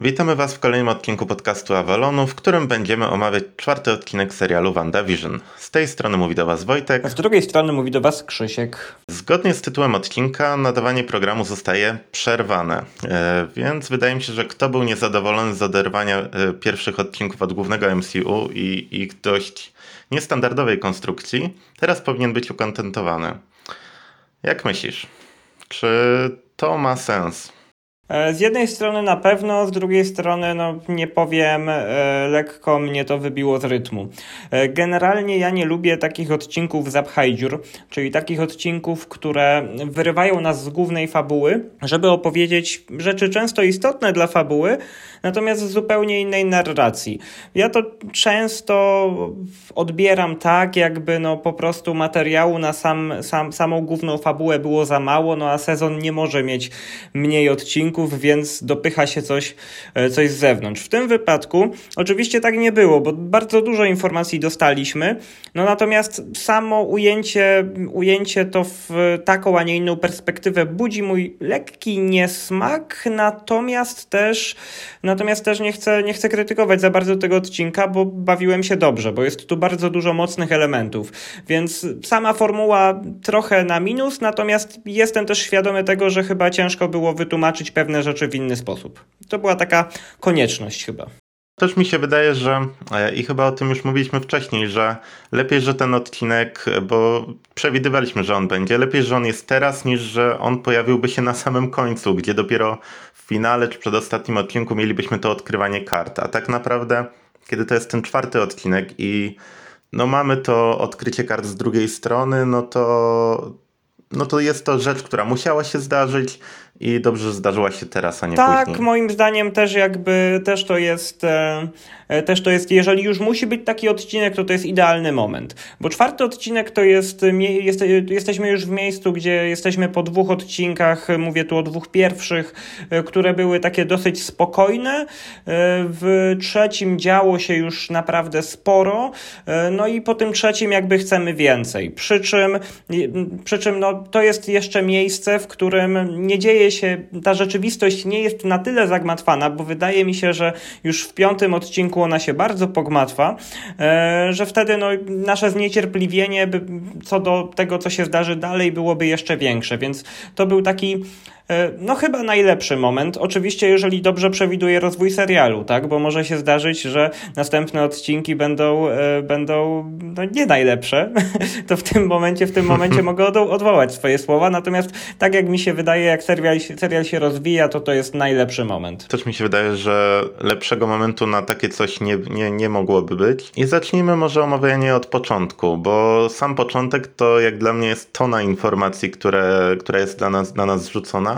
Witamy Was w kolejnym odcinku podcastu Avalonu, w którym będziemy omawiać czwarty odcinek serialu WandaVision. Z tej strony mówi do Was Wojtek. A z drugiej strony mówi do Was Krzysiek. Zgodnie z tytułem odcinka nadawanie programu zostaje przerwane, e, więc wydaje mi się, że kto był niezadowolony z oderwania e, pierwszych odcinków od głównego MCU i ich dość niestandardowej konstrukcji, teraz powinien być ukontentowany. Jak myślisz? Czy to ma sens? E, z jednej strony na pewno, z drugiej strony, no nie powiem, e, lekko mnie to wybiło z rytmu. E, generalnie ja nie lubię takich odcinków zapchaj czyli takich odcinków, które wyrywają nas z głównej fabuły, żeby opowiedzieć rzeczy często istotne dla fabuły, natomiast z zupełnie innej narracji. Ja to często odbieram tak, jakby no po prostu materiału na sam, sam, samą główną fabułę było za mało, no a sezon nie może mieć mniej odcinków, więc dopycha się coś, e, coś z zewnątrz. W tym wypadku oczywiście tak nie było, bo bardzo dużo informacji dostaliśmy, no natomiast samo ujęcie, ujęcie to w taką, a nie inną perspektywę budzi mój lekki niesmak, natomiast też, natomiast też nie chcę, nie chcę krytykować za bardzo tego odcinka, bo bawiłem się dobrze, bo jest tu bardzo dużo mocnych elementów, więc sama formuła trochę na minus, natomiast jestem też świadomy tego, że chyba ciężko było wytłumaczyć pewne pewne rzeczy w inny sposób. To była taka konieczność chyba. Też mi się wydaje, że e, i chyba o tym już mówiliśmy wcześniej, że lepiej, że ten odcinek, bo przewidywaliśmy, że on będzie, lepiej, że on jest teraz, niż że on pojawiłby się na samym końcu, gdzie dopiero w finale czy przedostatnim odcinku mielibyśmy to odkrywanie kart. A tak naprawdę, kiedy to jest ten czwarty odcinek i no mamy to odkrycie kart z drugiej strony, no to, no to jest to rzecz, która musiała się zdarzyć i dobrze, że zdarzyła się teraz, a nie tak, później. Tak, moim zdaniem też jakby, też to jest, e, e, też to jest, jeżeli już musi być taki odcinek, to to jest idealny moment. Bo czwarty odcinek to jest, jest jesteśmy już w miejscu, gdzie jesteśmy po dwóch odcinkach, mówię tu o dwóch pierwszych, e, które były takie dosyć spokojne. W trzecim działo się już naprawdę sporo, no i po tym trzecim jakby chcemy więcej. Przy czym, przy czym no, to jest jeszcze miejsce, w którym nie dzieje się, ta rzeczywistość nie jest na tyle zagmatwana, bo wydaje mi się, że już w piątym odcinku ona się bardzo pogmatwa, e, że wtedy no, nasze zniecierpliwienie co do tego, co się zdarzy dalej, byłoby jeszcze większe. Więc to był taki no chyba najlepszy moment. Oczywiście, jeżeli dobrze przewiduje rozwój serialu, tak? Bo może się zdarzyć, że następne odcinki będą, e, będą no, nie najlepsze. To w tym momencie, w tym momencie mogę odwołać swoje słowa. Natomiast tak jak mi się wydaje, jak serial, serial się rozwija, to to jest najlepszy moment. Też mi się wydaje, że lepszego momentu na takie coś nie, nie, nie mogłoby być. I zacznijmy może omawianie od początku, bo sam początek to jak dla mnie jest tona informacji, które, która jest dla nas, dla nas zrzucona.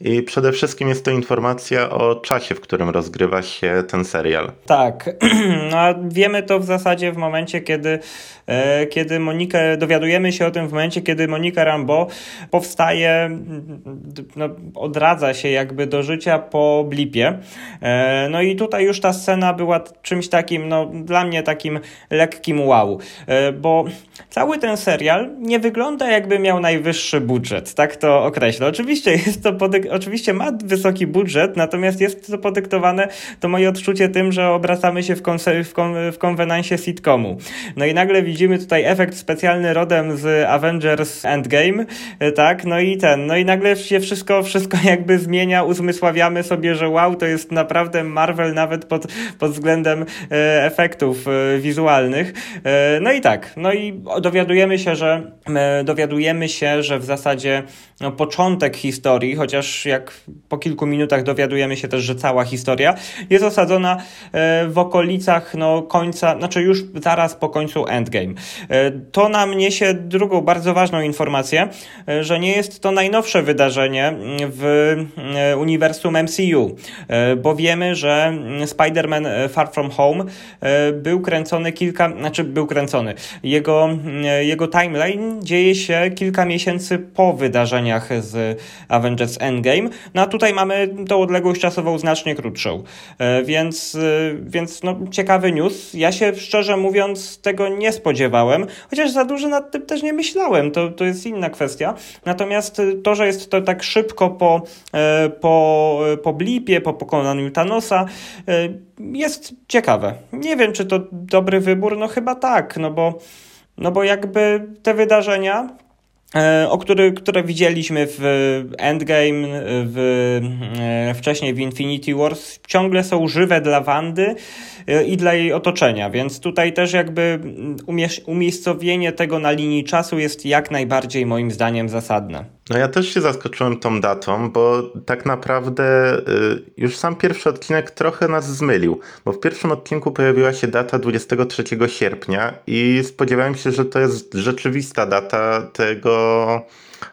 I przede wszystkim jest to informacja o czasie, w którym rozgrywa się ten serial. Tak, no, wiemy to w zasadzie w momencie, kiedy, e, kiedy Monikę, dowiadujemy się o tym w momencie, kiedy Monika Rambo powstaje, no, odradza się jakby do życia po blipie. E, no i tutaj już ta scena była czymś takim, no dla mnie takim lekkim wow, e, bo cały ten serial nie wygląda jakby miał najwyższy budżet, tak to określę. Oczywiście jest to oczywiście ma wysoki budżet, natomiast jest to podyktowane, to moje odczucie tym, że obracamy się w, konse- w, kon- w konwenansie sitcomu. No i nagle widzimy tutaj efekt specjalny rodem z Avengers Endgame, e, tak, no i ten, no i nagle się wszystko, wszystko jakby zmienia, uzmysławiamy sobie, że wow, to jest naprawdę Marvel nawet pod, pod względem e, efektów e, wizualnych. No i tak, no i dowiadujemy się, że dowiadujemy się, że w zasadzie no, początek historii, chociaż jak po kilku minutach dowiadujemy się też, że cała historia jest osadzona e, w okolicach no, końca, znaczy już zaraz po końcu Endgame. E, to nam niesie drugą bardzo ważną informację, e, że nie jest to najnowsze wydarzenie w uniwersum MCU, bo wiemy, że Spider-Man Far From Home był kręcony kilka, znaczy był kręcony. Jego, jego timeline dzieje się kilka miesięcy po wydarzeniach z Avengers Endgame Endgame, no a tutaj mamy tą odległość czasową znacznie krótszą. E, więc, e, więc no, ciekawy news. Ja się szczerze mówiąc tego nie spodziewałem, chociaż za dużo nad tym też nie myślałem, to, to jest inna kwestia. Natomiast to, że jest to tak szybko po, po, po blipie, po pokonaniu Thanosa, jest ciekawe. Nie wiem, czy to dobry wybór, no chyba tak, no bo, no bo jakby te wydarzenia, e, o który, które widzieliśmy w Endgame, w, e, wcześniej w Infinity Wars, ciągle są żywe dla Wandy. e, i dla jej otoczenia, więc tutaj też jakby umiejscowienie tego na linii czasu jest jak najbardziej moim zdaniem zasadne. No ja też się zaskoczyłem tą datą, bo tak naprawdę y, już sam pierwszy odcinek trochę nas zmylił, bo w pierwszym odcinku pojawiła się data 23 sierpnia i spodziewałem się, że to jest rzeczywista data tego,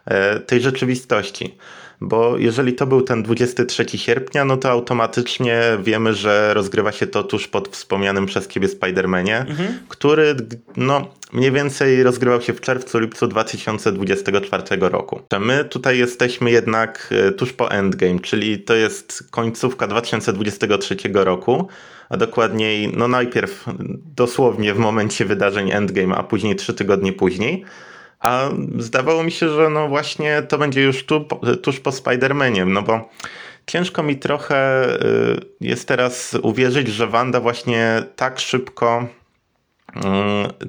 e, tej rzeczywistości. Bo jeżeli to był ten 23 sierpnia, no to automatycznie wiemy, że rozgrywa się to tuż pod wspomnianym przez ciebie Spider-Manie, mhm. który no, mniej więcej rozgrywał się w czerwcu, lipcu 2024 roku. My tutaj jesteśmy jednak e, tuż po Endgame, czyli to jest końcówka 2023 roku, a dokładniej, no najpierw dosłownie w momencie wydarzeń Endgame, a później trzy tygodnie później. A zdawało mi się, że no właśnie to będzie już tu, tuż po Spider-Manie, no bo ciężko mi trochę y, jest teraz uwierzyć, że Wanda właśnie tak szybko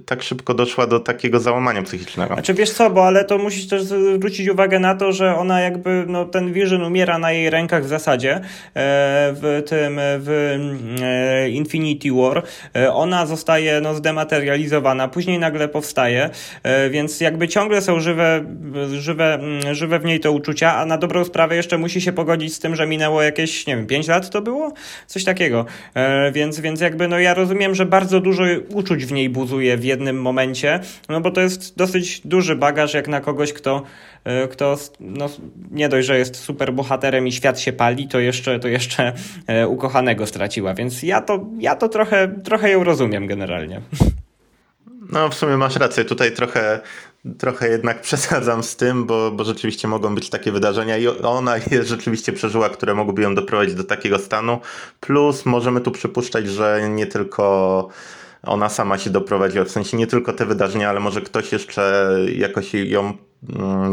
tak szybko doszła do takiego załamania psychicznego. Znaczy wiesz co, bo ale to musisz też zwrócić uwagę na to, że ona jakby, no ten Vision umiera na jej rękach w zasadzie e, w tym, w e, Infinity War. E, ona zostaje no zdematerializowana, później nagle powstaje, więc jakby ciągle są żywe, żywe, mm, żywe w niej te uczucia, a na dobrą sprawę jeszcze musi się pogodzić z tym, że minęło jakieś, nie wiem, 5 lat to było? Coś takiego. Więc, więc jakby no ja rozumiem, że bardzo dużo uczuć w niej buzuje w jednym momencie, no bo to jest dosyć duży bagaż jak na kogoś, kto, e, kto no, nie dość, że jest super bohaterem i świat się pali, to jeszcze, to jeszcze e, ukochanego straciła, więc ja to, ja to trochę, trochę ją rozumiem generalnie. No, w sumie masz rację. Tutaj trochę, trochę jednak przesadzam z tym, bo, bo rzeczywiście mogą być takie wydarzenia i ona jest rzeczywiście przeżyła, które mogłyby ją doprowadzić do takiego stanu. Plus możemy tu przypuszczać, że nie tylko ona sama się doprowadziła, w sensie nie tylko te wydarzenia, ale może ktoś jeszcze jakoś ją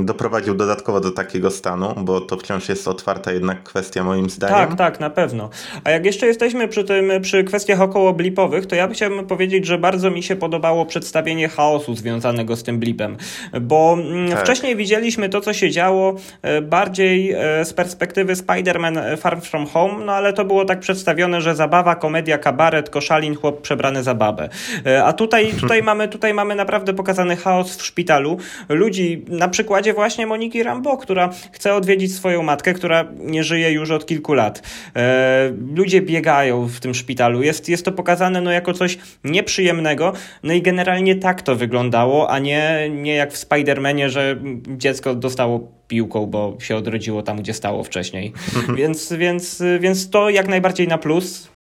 doprowadził dodatkowo do takiego stanu, bo to wciąż jest otwarta jednak kwestia moim zdaniem. Tak, tak, na pewno. A jak jeszcze jesteśmy przy tym, przy kwestiach około blipowych, to ja chciałbym powiedzieć, że bardzo mi się podobało przedstawienie chaosu związanego z tym blipem, bo mm, tak. wcześniej widzieliśmy to, co się działo e, bardziej e, z perspektywy Spider-Man Far From Home, no ale to było tak przedstawione, że zabawa, komedia, kabaret, koszalin, chłop przebrany za babę. E, a tutaj, tutaj, mamy, tutaj mamy naprawdę pokazany chaos w szpitalu. Ludzi na przykładzie właśnie Moniki Rambo, która chce odwiedzić swoją matkę, która nie żyje już od kilku lat. E, ludzie biegają w tym szpitalu. Jest, jest to pokazane no, jako coś nieprzyjemnego. No i generalnie tak to wyglądało, a nie, nie jak w Spider-Manie, że dziecko dostało piłką, bo się odrodziło tam, gdzie stało wcześniej. więc, więc, więc to jak najbardziej na plus.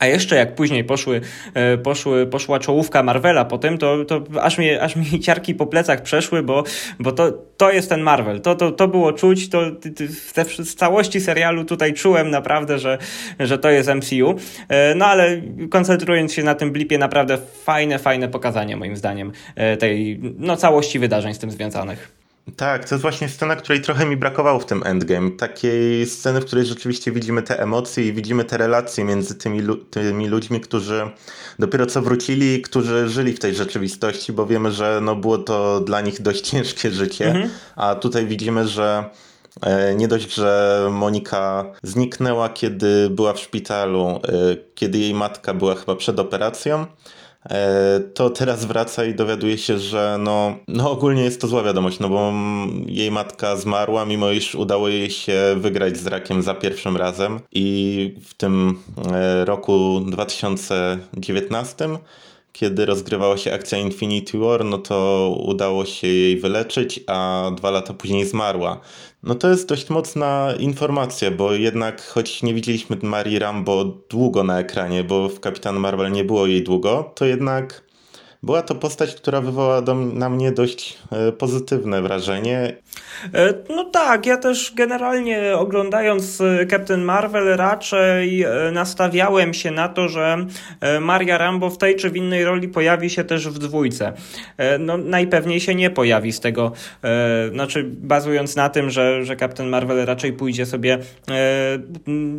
A jeszcze jak później poszły, e, poszły, poszła czołówka Marvela potem, to, to aż, mi, aż mi ciarki po plecach przeszły, bo, bo to, to jest ten Marvel. To, to, to było czuć, to w całości serialu tutaj czułem naprawdę, że, że to jest MCU. E, no ale koncentrując się na tym blipie, naprawdę fajne, fajne pokazanie moim zdaniem e, tej no, całości wydarzeń z tym związanych. Tak, to jest właśnie scena, której trochę mi brakowało w tym endgame. Takiej sceny, w której rzeczywiście widzimy te emocje i widzimy te relacje między tymi, tymi ludźmi, którzy dopiero co wrócili, którzy żyli w tej rzeczywistości, bo wiemy, że no było to dla nich dość ciężkie życie, mhm. a tutaj widzimy, że e, nie dość, że Monika zniknęła, kiedy była w szpitalu, e, kiedy jej matka była chyba przed operacją, to teraz wraca i dowiaduje się, że no, no ogólnie jest to zła wiadomość, no bo jej matka zmarła, mimo iż udało jej się wygrać z rakiem za pierwszym razem. I w tym e, roku 2019 kiedy rozgrywała się akcja Infinity War, no to udało się jej wyleczyć, a dwa lata później zmarła. No to jest dość mocna informacja, bo jednak choć nie widzieliśmy Marii Rambo długo na ekranie, bo w Kapitan Marvel nie było jej długo, to jednak była to postać, która wywołała do, na mnie dość e, pozytywne wrażenie. E, no tak, ja też generalnie oglądając e, Captain Marvel raczej nastawiałem się na to, że Maria Rambo w tej czy w innej roli pojawi się też w dwójce. No najpewniej się nie pojawi z tego, znaczy bazując na tym, że, że Captain Marvel raczej pójdzie sobie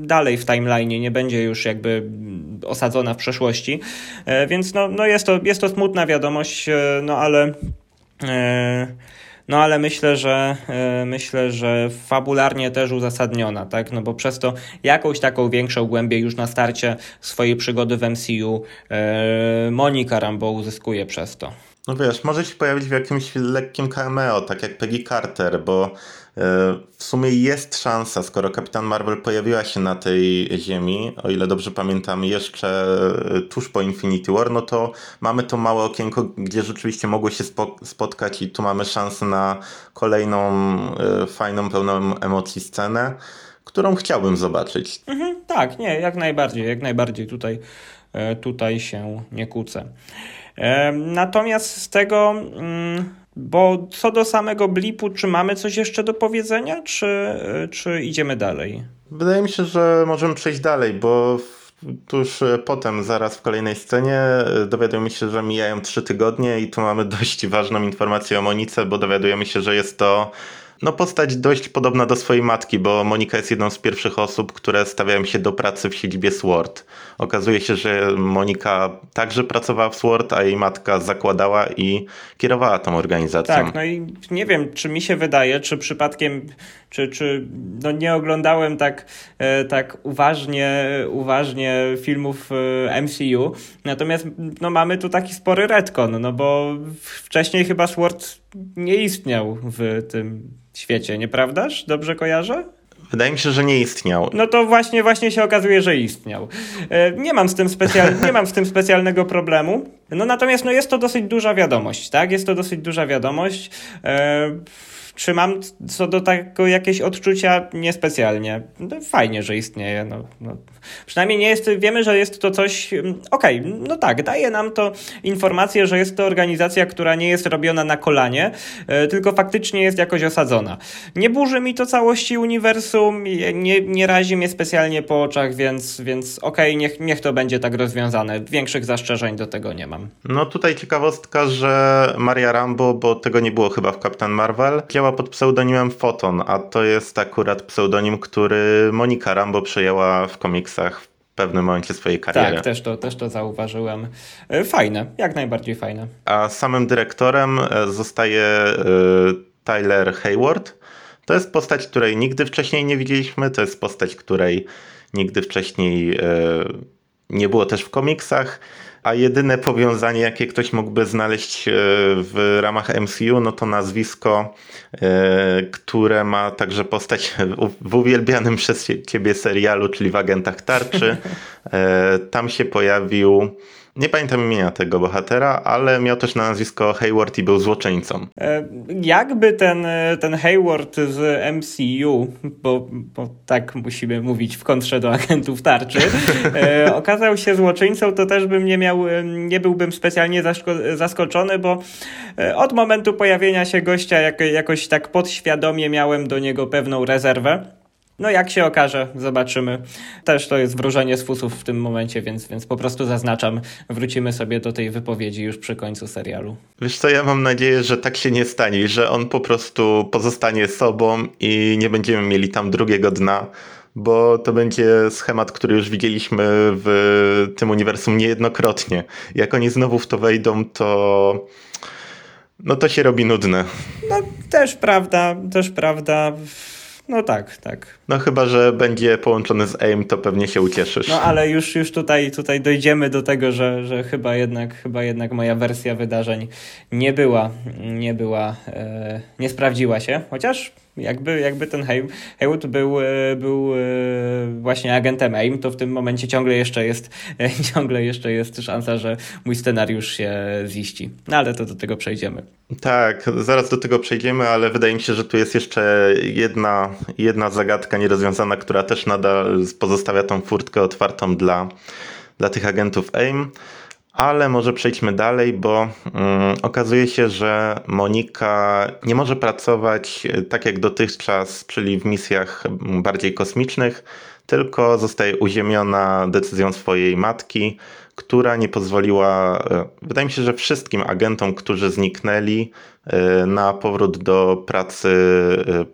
dalej w timeline, nie będzie już jakby osadzona w przeszłości, więc no, no jest, to, jest to smutna wiadomość, no ale no ale myślę, że e, myślę, że fabularnie też uzasadniona, tak? No bo przez to jakąś taką większą głębię już na starcie swojej przygody w MCU e, Monika Rambo uzyskuje przez to. No wiesz, może się pojawić w jakimś lekkim cameo, tak jak Peggy Carter, bo E, w sumie jest szansa, skoro Kapitan Marvel pojawiła się na tej ziemi, o ile dobrze pamiętam, jeszcze tuż po Infinity War, no to mamy to małe okienko, gdzie rzeczywiście mogły się spotkać i tu mamy szansę na kolejną e, fajną, pełną emocji scenę, którą chciałbym zobaczyć. Mhm, tak, nie, jak najbardziej, jak najbardziej tutaj, e, tutaj się nie kłócę. Natomiast z tego... Mm bo co do samego blipu, czy mamy coś jeszcze do powiedzenia, czy, czy idziemy dalej? Wydaje mi się, że możemy przejść dalej, bo tuż potem, zaraz w kolejnej scenie, dowiadujemy się, że mijają trzy tygodnie i tu mamy dość ważną informację o Monice, bo dowiadujemy się, że jest to no postać dość podobna do swojej matki, bo Monika jest jedną z pierwszych osób, które stawiają się do pracy w siedzibie SWORD. Okazuje się, że Monika także pracowała w SWORD, a jej matka zakładała i kierowała tą organizacją. Tak, no i nie wiem, czy mi się wydaje, czy przypadkiem, czy, czy no nie oglądałem tak, e, tak uważnie, uważnie filmów e, MCU, natomiast no mamy tu taki spory retcon, no bo wcześniej chyba SWORD nie istniał w tym świecie, nieprawdaż? Dobrze kojarzę? Wydaje mi się, że nie istniał. No to właśnie, właśnie się okazuje, że istniał. E, nie mam z tym, specjal, nie mam z tym specjalnego problemu. No natomiast no jest to dosyć duża wiadomość, tak? Jest to dosyć duża wiadomość. Czy mam co do tego jakieś odczucia? Niespecjalnie. No, fajnie, że istnieje. No, no. Przynajmniej nie jest, wiemy, że jest to coś. Mm, okej, okay, no tak, daje nam to informację, że jest to organizacja, która nie jest robiona na kolanie, e, tylko faktycznie jest jakoś osadzona. Nie burzy mi to całości uniwersum, nie, nie razi mnie specjalnie po oczach, więc, więc okej, okay, niech, niech to będzie tak rozwiązane. Większych zastrzeżeń do tego nie mam. No tutaj ciekawostka, że Maria Rambo, bo tego nie było chyba w Captain Marvel, działa pod pseudonimem Photon, a to jest akurat pseudonim, który Monika Rambo przejęła w w pewnym momencie swojej kariery. Tak, też to, też to zauważyłem. E, fajne, jak najbardziej fajne. A samym dyrektorem e, zostaje e, Tyler Hayward. To jest postać, której nigdy wcześniej nie widzieliśmy, to jest postać, której nigdy wcześniej nie było też w komiksach a jedyne powiązanie, jakie ktoś mógłby znaleźć e, w ramach MCU, no to nazwisko, e, które ma także postać w uwielbianym przez ciebie serialu, czyli w Agentach Tarczy. E, tam się pojawił nie pamiętam imienia tego bohatera, ale miał też na nazwisko Hayward i był złoczyńcą. E, jakby ten, e, ten Hayward z MCU, bo, bo tak musimy mówić w kontrze do agentów tarczy, e, okazał się złoczyńcą, to też bym nie miał, nie byłbym specjalnie zaskoczony, bo od momentu pojawienia się gościa jak, jakoś tak podświadomie miałem do niego pewną rezerwę. No jak się okaże, zobaczymy. Też to jest wróżenie z fusów w tym momencie, więc, więc po prostu zaznaczam. Wrócimy sobie do tej wypowiedzi już przy końcu serialu. Wiesz co, ja mam nadzieję, że tak się nie stanie, że on po prostu pozostanie sobą i nie będziemy mieli tam drugiego dna bo to będzie schemat, który już widzieliśmy w tym uniwersum niejednokrotnie. Jak oni znowu w to wejdą, to no to się robi nudne. No też prawda, też prawda. No tak, tak. No chyba, że będzie połączony z AIM, to pewnie się ucieszysz. No ale już, już tutaj, tutaj dojdziemy do tego, że, że chyba, jednak, chyba jednak moja wersja wydarzeń nie była, nie była, e, nie sprawdziła się, chociaż jakby, jakby ten Haywood był, e, był e, właśnie agentem AIM, to w tym momencie ciągle jeszcze jest ciągle jeszcze jest szansa, że mój scenariusz się ziści. No ale to do tego przejdziemy. Tak, zaraz do tego przejdziemy, ale wydaje mi się, że tu jest jeszcze jedna, jedna zagadka nierozwiązana, która też nadal pozostawia tą furtkę otwartą dla, dla tych agentów AIM. Ale może przejdźmy dalej, bo mm, okazuje się, że Monika nie może pracować e, tak jak dotychczas, czyli w misjach bardziej kosmicznych, tylko zostaje uziemiona decyzją swojej matki, która nie pozwoliła, e, wydaje mi się, że wszystkim agentom, którzy zniknęli, e, na powrót do pracy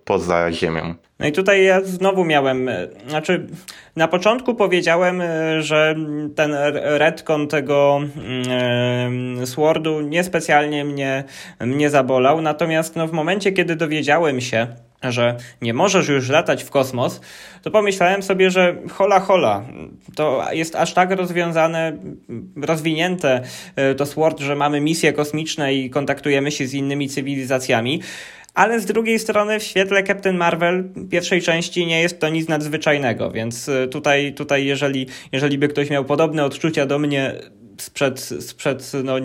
poza Ziemią. No i tutaj ja znowu miałem, e, znaczy na początku powiedziałem, e, że ten retcon tego e, Swordu niespecjalnie mnie, mnie zabolał, natomiast no, w momencie, kiedy dowiedziałem się, że nie możesz już latać w kosmos, to pomyślałem sobie, że hola hola, to jest aż tak rozwiązane, rozwinięte to Sword, że mamy misje kosmiczne i kontaktujemy się z innymi cywilizacjami, ale z drugiej strony w świetle Captain Marvel pierwszej części nie jest to nic nadzwyczajnego, więc tutaj, tutaj jeżeli, jeżeli by ktoś miał podobne odczucia do mnie sprzed, sprzed no,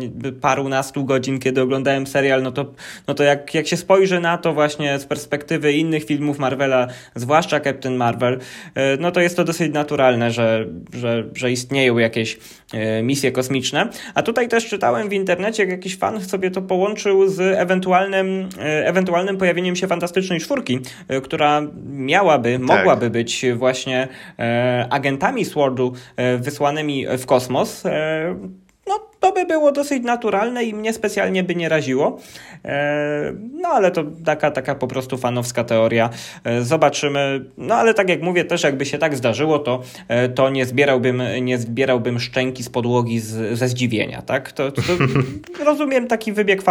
parunastu godzin, kiedy oglądałem serial, no to, no to jak, jak się spojrzy na to właśnie z perspektywy innych filmów Marvela, zwłaszcza Captain Marvel, no to jest to dosyć naturalne, że, że, że istnieją jakieś misje kosmiczne. A tutaj też czytałem w internecie, jak jakiś fan sobie to połączył z ewentualnym, ewentualnym pojawieniem się Fantastycznej Czwórki, która miałaby, tak. mogłaby być właśnie agentami Swordu wysłanymi w kosmos no, to by było dosyć naturalne i mnie specjalnie by nie raziło. E, no, ale to taka, taka po prostu fanowska teoria. E, zobaczymy. No, ale tak jak mówię, też jakby się tak zdarzyło, to, e, to nie, zbierałbym, nie zbierałbym szczęki z podłogi z, ze zdziwienia, tak? To, to rozumiem, taki wybieg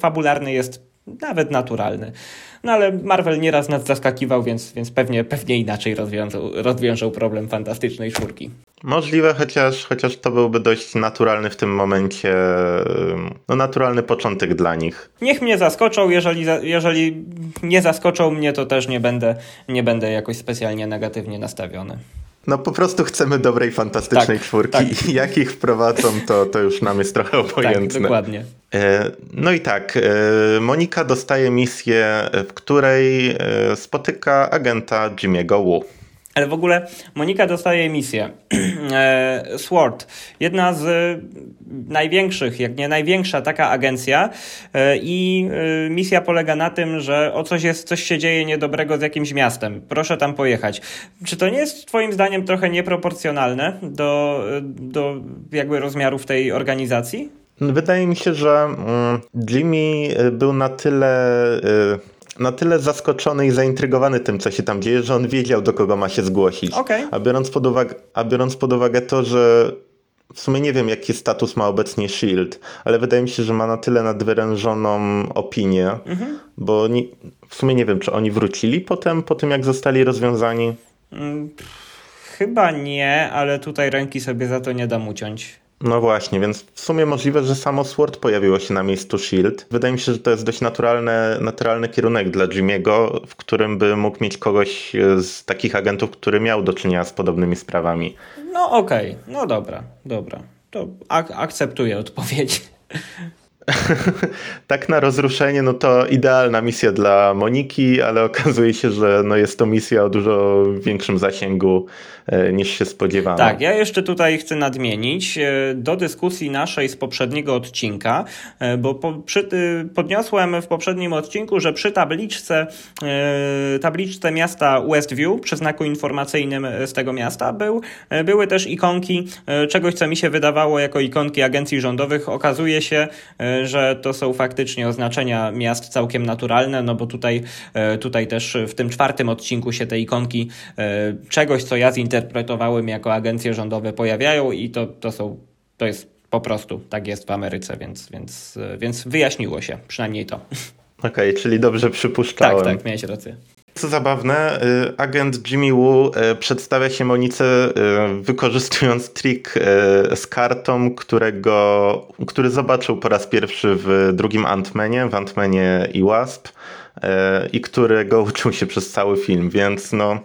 fabularny jest nawet naturalny. No ale Marvel nieraz nas zaskakiwał, więc, więc pewnie, pewnie inaczej rozwiązał, rozwiążą problem fantastycznej czwórki. Możliwe, chociaż, chociaż to byłby dość naturalny w tym momencie, no naturalny początek dla nich. Niech mnie zaskoczą, jeżeli, jeżeli nie zaskoczą mnie, to też nie będę, nie będę jakoś specjalnie negatywnie nastawiony. No po prostu chcemy dobrej, fantastycznej tak, czwórki. Tak. Jak ich wprowadzą, to, to już nam jest trochę obojętne. Tak, dokładnie. E, no i tak, e, Monika dostaje misję, w której e, spotyka agenta Jimmy'ego Wu. Ale w ogóle Monika dostaje misję. Sword, jedna z największych, jak nie największa taka agencja i misja polega na tym, że o coś jest, coś się dzieje niedobrego z jakimś miastem. Proszę tam pojechać. Czy to nie jest twoim zdaniem trochę nieproporcjonalne do, do jakby rozmiarów tej organizacji? Wydaje mi się, że mm, Jimmy był na tyle na tyle zaskoczony i zaintrygowany tym, co się tam dzieje, że on wiedział, do kogo ma się zgłosić. Okay. A, biorąc pod uwagę, a biorąc pod uwagę to, że w sumie nie wiem, jaki status ma obecnie Shield, ale wydaje mi się, że ma na tyle nadwyrężoną opinię, mhm. bo w sumie nie wiem, czy oni wrócili potem, po tym jak zostali rozwiązani. Hmm, chyba nie, ale tutaj ręki sobie za to nie dam uciąć. No właśnie, więc w sumie możliwe, że samo Sword pojawiło się na miejscu Shield. Wydaje mi się, że to jest dość naturalny, naturalny kierunek dla Jimmy'ego, w którym by mógł mieć kogoś z takich agentów, który miał do czynienia z podobnymi sprawami. No okej, okay. no dobra, dobra. To ak akceptuję odpowiedź. tak na rozruszenie, no to idealna misja dla Moniki, ale okazuje się, że no jest to misja o dużo większym zasięgu e, niż się spodziewano. Tak, ja jeszcze tutaj chcę nadmienić e, do dyskusji naszej z poprzedniego odcinka, e, bo po, przy, podniosłem w poprzednim odcinku, że przy tabliczce, tabliczce miasta Westview, przy znaku informacyjnym z tego miasta był, były też ikonki czegoś, co mi się wydawało jako ikonki agencji rządowych. Okazuje się, że to są faktycznie oznaczenia miast całkiem naturalne, no bo tutaj, e, tutaj też w tym czwartym odcinku się te ikonki e, czegoś, co ja zinterpretowałem jako agencje rządowe pojawiają i to, to są, to jest po prostu, tak jest w Ameryce, więc, więc, więc wyjaśniło się, przynajmniej to. Okej, okay, czyli dobrze przypuszczałem. Tak, tak, miałeś rację. Co zabawne, y, agent Jimmy Woo y, przedstawia się Monice y, wykorzystując trik z kartą, którego, który zobaczył po raz pierwszy w drugim Ant-Manie, w Ant-Manie i Wasp i którego uczył się przez cały film, więc no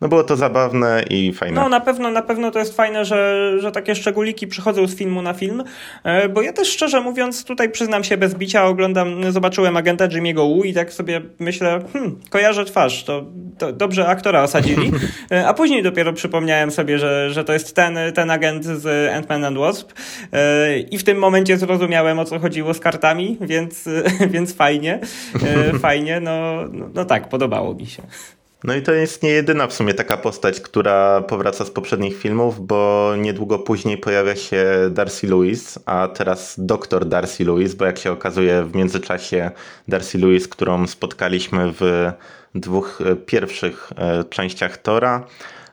no było to zabawne i fajne. No na pewno, na pewno to jest fajne, że, że takie szczególiki przychodzą z filmu na film, e, bo ja też szczerze mówiąc, tutaj przyznam się bez bicia, oglądam, zobaczyłem agenta Jimmy'ego Wu i tak sobie myślę, hmm, kojarzę twarz, to, to dobrze aktora osadzili, e, a później dopiero przypomniałem sobie, że, że to jest ten, ten agent z Ant-Man and Wasp e, i w tym momencie zrozumiałem o co chodziło z kartami, więc, więc fajnie, fajnie, no, no, no tak, podobało mi się. No i to jest nie jedyna w sumie taka postać, która powraca z poprzednich filmów, bo niedługo później pojawia się Darcy Lewis, a teraz doktor Darcy Lewis, bo jak się okazuje w międzyczasie Darcy Lewis, którą spotkaliśmy w dwóch e, pierwszych e, częściach Tora,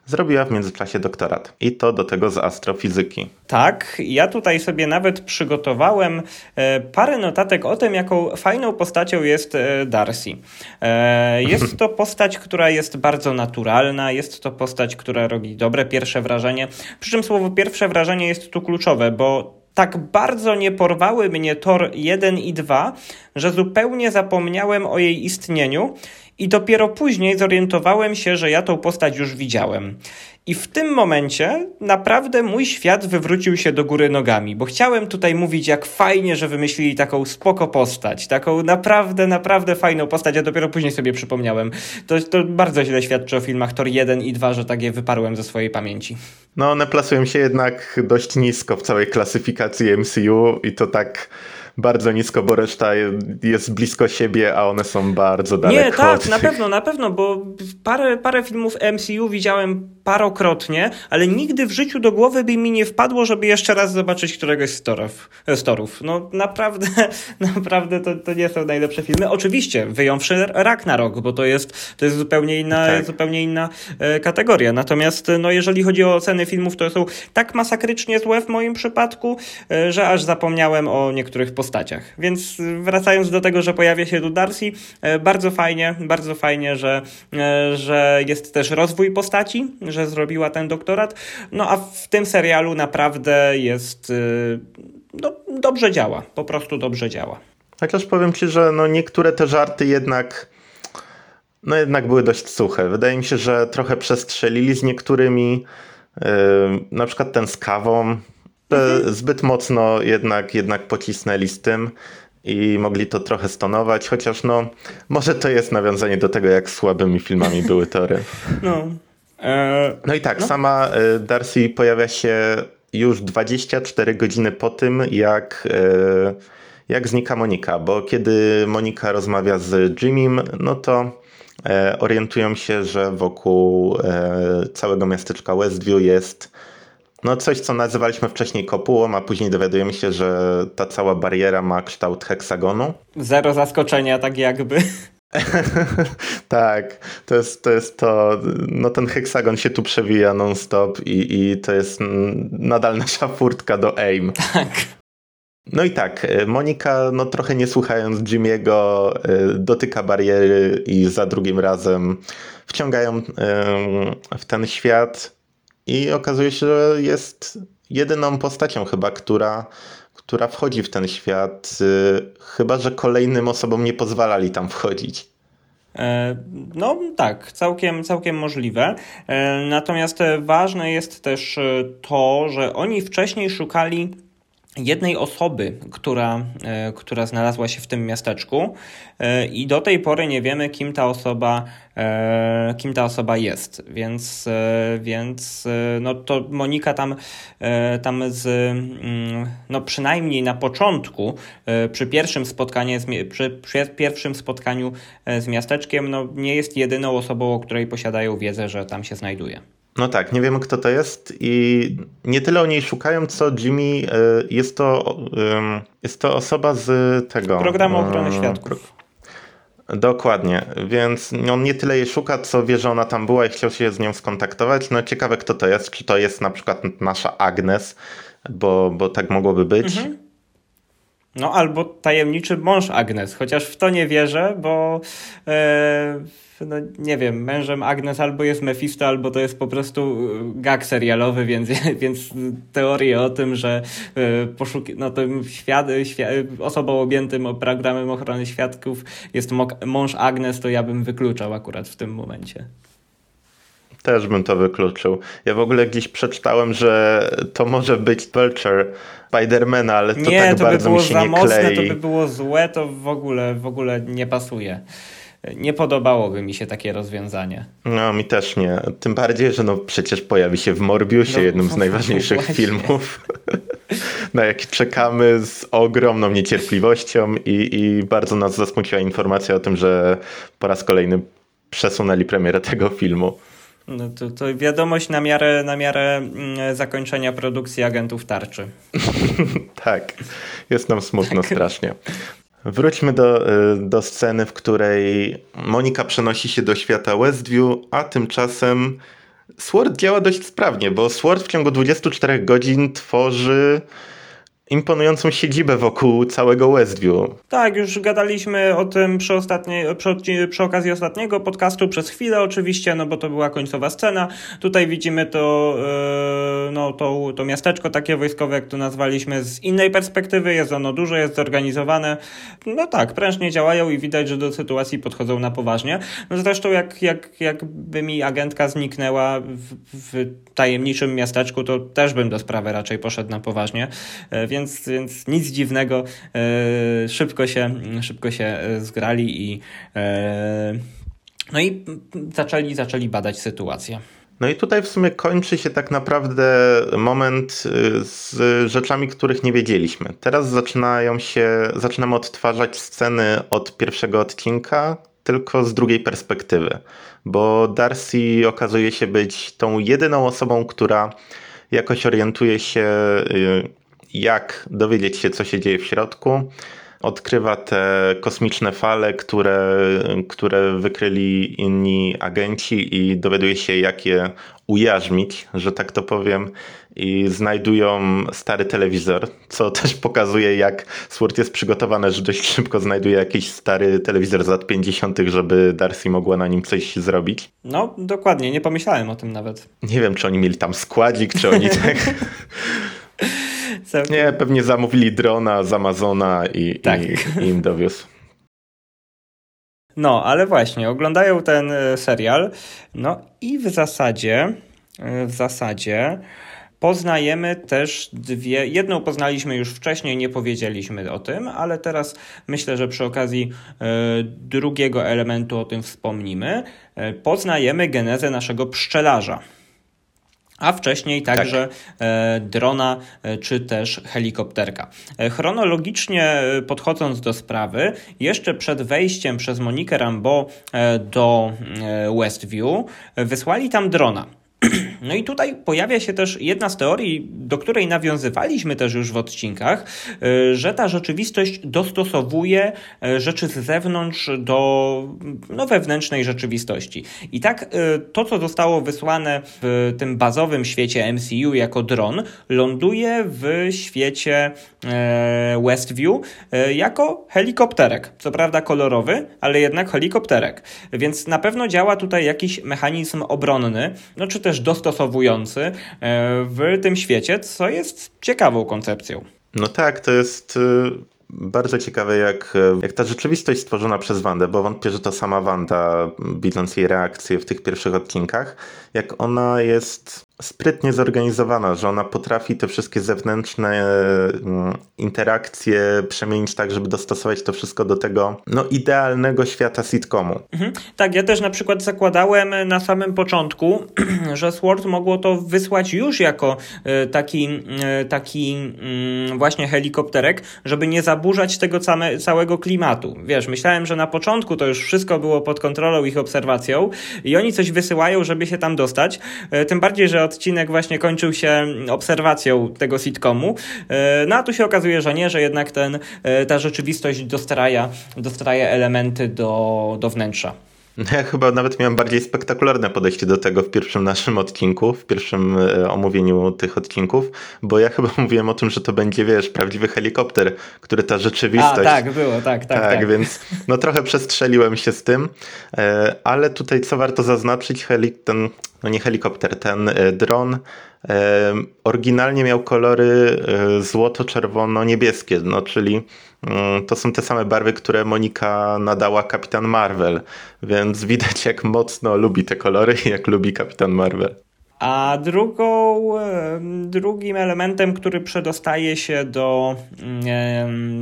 zrobiła w międzyczasie doktorat. I to do tego z astrofizyki. Tak, ja tutaj sobie nawet przygotowałem e, parę notatek o tym, jaką fajną postacią jest e, Darcy. E, jest to postać, która jest bardzo naturalna, jest to postać, która robi dobre pierwsze wrażenie. Przy czym słowo pierwsze wrażenie jest tu kluczowe, bo tak bardzo nie porwały mnie Tor 1 i 2, że zupełnie zapomniałem o jej istnieniu i dopiero później zorientowałem się, że ja tą postać już widziałem. I w tym momencie naprawdę mój świat wywrócił się do góry nogami, bo chciałem tutaj mówić, jak fajnie, że wymyślili taką spoko postać, taką naprawdę, naprawdę fajną postać, a dopiero później sobie przypomniałem. To, to bardzo źle świadczy o filmach Thor 1 i 2, że tak je wyparłem ze swojej pamięci. No, one plasują się jednak dość nisko w całej klasyfikacji MCU i to tak bardzo nisko, bo reszta jest blisko siebie, a one są bardzo daleko. Nie, tak, na pewno, na pewno, bo parę, parę filmów MCU widziałem parokrotnie, ale nigdy w życiu do głowy by mi nie wpadło, żeby jeszcze raz zobaczyć któregoś z torów. Z torów. No naprawdę, naprawdę to, to nie są najlepsze filmy. Oczywiście, wyjąwszy Ragnarok, bo to jest, to jest zupełnie inna, tak. zupełnie inna e, kategoria. Natomiast no, jeżeli chodzi o oceny filmów, to są tak masakrycznie złe w moim przypadku, e, że aż zapomniałem o niektórych postaciach. Więc wracając do tego, że pojawia się tu Darcy, e, bardzo fajnie, bardzo fajnie, że, e, że jest też rozwój postaci, że zrobiła ten doktorat. No a w tym serialu naprawdę jest, e, no, dobrze działa, po prostu dobrze działa. Chociaż powiem Ci, że no niektóre te żarty jednak no jednak były dość suche. Wydaje mi się, że trochę przestrzelili z niektórymi. Yy, na przykład ten z kawą. Mhm. Zbyt mocno jednak, jednak pocisnęli z tym i mogli to trochę stonować, chociaż no, może to jest nawiązanie do tego, jak słabymi filmami były tory. No. E, no i tak, no. sama e, Darcy pojawia się już 24 godziny po tym, jak, e, jak znika Monika, bo kiedy Monika rozmawia z Jimmym, no to orientują się, że wokół całego miasteczka Westview jest no coś, co nazywaliśmy wcześniej kopułą, a później dowiadujemy się, że ta cała bariera ma kształt heksagonu. Zero zaskoczenia, tak jakby. tak, to jest, to jest to, no ten heksagon się tu przewija non-stop i, i to jest nadal nasza furtka do AIM. Tak. No i tak, e, Monika, no trochę nie słuchając Jimmy'ego, e, dotyka bariery i za drugim razem wciągają w ten świat i okazuje się, że jest jedyną postacią chyba, która, która wchodzi w ten świat, y, chyba że kolejnym osobom nie pozwalali tam wchodzić. E, no tak, całkiem, całkiem możliwe. E, natomiast ważne jest też to, że oni wcześniej szukali jednej osoby, która, e, która znalazła się w tym miasteczku e, i do tej pory nie wiemy, kim ta osoba, e, kim ta osoba jest. Więc, więc no to Monika tam, tam z, mm, no przynajmniej na początku, przy pierwszym spotkaniu przy, przy pierwszym spotkaniu z miasteczkiem, no nie jest jedyną osobą, o której posiadają wiedzę, że tam się znajduje. No tak, nie wiemy kto to jest i nie tyle o niej szukają, co Jimmy e, jest to, jest to osoba z tego... Programu ochrony świadków. Dokładnie, więc on nie tyle jej szuka, co wie, że ona tam była i chciał się z nią skontaktować. No ciekawe kto to jest, czy to jest na przykład nasza Agnes, bo, bo tak mogłoby być. Mhm. No albo tajemniczy mąż Agnes, chociaż w to nie wierzę, bo e, no nie wiem, mężem Agnes albo jest Mephisto, albo to jest po prostu e, gag serialowy, więc, więc teorie o tym, że poszuki, no tym świat, świat, osobą objętym programem ochrony świadków jest mąż Agnes, to ja bym wykluczał akurat w tym momencie. Też bym to wykluczył. Ja w ogóle gdzieś przeczytałem, że to może być Belcher Spidermana, ale to nie, tak to bardzo by było mi się za nie mocne, klei. to by było złe, to w ogóle, w ogóle nie pasuje. Nie podobałoby mi się takie rozwiązanie. No, mi też nie. Tym bardziej, że no przecież pojawi się w Morbiusie, No, jednym z najważniejszych właśnie. filmów, na jaki czekamy z ogromną niecierpliwością i, i bardzo nas zasmuciła informacja o tym, że po raz kolejny przesunęli premierę tego filmu. No to, to wiadomość na miarę, na miarę mm, zakończenia produkcji agentów tarczy. Tak, jest nam smutno strasznie. Wróćmy do, y, do sceny, w której Monika przenosi się do świata Westview, a tymczasem Sword działa dość sprawnie, bo Sword w ciągu 24 godzin tworzy imponującą siedzibę wokół całego Westview. Tak, już gadaliśmy o tym przy, ostatniej, przy, przy okazji ostatniego podcastu przez chwilę oczywiście, no bo to była końcowa scena. Tutaj widzimy to, e, no, to, to miasteczko takie wojskowe, jak to nazwaliśmy, z innej perspektywy. Jest ono duże, jest zorganizowane. No tak, prężnie działają i widać, że do sytuacji podchodzą na poważnie. No zresztą jak, jak, jakby mi agentka zniknęła w, w tajemniczym miasteczku, to też bym do sprawy raczej poszedł na poważnie. E, Więc, więc nic dziwnego, e, szybko się, szybko się e, zgrali i e, no i zaczęli, zaczęli badać sytuację. No i tutaj w sumie kończy się tak naprawdę moment z rzeczami, których nie wiedzieliśmy. Teraz zaczynają się, zaczynamy odtwarzać sceny od pierwszego odcinka, tylko z drugiej perspektywy, bo Darcy okazuje się być tą jedyną osobą, która jakoś orientuje się, jak dowiedzieć się, co się dzieje w środku. Odkrywa te kosmiczne fale, które, które wykryli inni agenci i dowiaduje się, jak je ujarzmić, że tak to powiem. I znajdują stary telewizor, co też pokazuje, jak Sword jest przygotowany, że dość szybko znajduje jakiś stary telewizor z lat 50., żeby Darcy mogła na nim coś zrobić. No, dokładnie, nie pomyślałem o tym nawet. Nie wiem, czy oni mieli tam składzik, czy oni tak. Nie, pewnie zamówili drona z Amazona i, Tak. i, i im dowiózł. No, ale właśnie, oglądają ten e, serial, no i w zasadzie, e, w zasadzie poznajemy też dwie, jedną poznaliśmy już wcześniej, nie powiedzieliśmy o tym, ale teraz myślę, że przy okazji e, drugiego elementu o tym wspomnimy. Poznajemy genezę naszego pszczelarza. A wcześniej także e, drona e, czy też helikopterka. E, chronologicznie podchodząc do sprawy, jeszcze przed wejściem przez Monikę Rambo do Westview, wysłali tam drona. No i tutaj pojawia się też jedna z teorii, do której nawiązywaliśmy też już w odcinkach, y, że ta rzeczywistość dostosowuje y, rzeczy z zewnątrz do no, wewnętrznej rzeczywistości. I tak y, to, co zostało wysłane w tym bazowym świecie MCU jako dron, ląduje w świecie e, Westview e, jako helikopterek. Co prawda kolorowy, ale jednak helikopterek. Więc na pewno działa tutaj jakiś mechanizm obronny, no czy też dostosowujący e, w tym świecie, co jest ciekawą koncepcją. No tak, to jest y, bardzo ciekawe, jak, jak ta rzeczywistość stworzona przez Wandę, bo wątpię, że to sama Wanda, widząc jej reakcję w tych pierwszych odcinkach, jak ona jest sprytnie zorganizowana, że ona potrafi te wszystkie zewnętrzne mm, interakcje przemienić tak, żeby dostosować to wszystko do tego no, idealnego świata sitcomu. Mhm. Tak, ja też na przykład zakładałem na samym początku, że Sword mogło to wysłać już jako e, taki, e, taki mm, właśnie helikopterek, żeby nie zaburzać tego same, całego klimatu. Wiesz, myślałem, że na początku to już wszystko było pod kontrolą ich obserwacją i oni coś wysyłają, żeby się tam dostać. E, Tym bardziej, że odcinek właśnie kończył się obserwacją tego sitcomu. E, No a tu się okazuje, że nie, że jednak ten, e, ta rzeczywistość dostraja, dostraja elementy do, do wnętrza. Ja chyba nawet miałem bardziej spektakularne podejście do tego w pierwszym naszym odcinku, w pierwszym e, omówieniu tych odcinków, bo ja chyba mówiłem o tym, że to będzie, wiesz, prawdziwy helikopter, który ta rzeczywistość... A, tak, było, tak, tak. tak, więc no trochę przestrzeliłem się z tym, e, ale tutaj co warto zaznaczyć, heli, ten no nie helikopter, ten e, dron oryginalnie miał kolory e, złoto-czerwono-niebieskie, no czyli mm, to są te same barwy, które Monika nadała Kapitan Marvel, więc widać jak mocno lubi te kolory i jak lubi Kapitan Marvel. A drugą, drugim elementem, który przedostaje się do,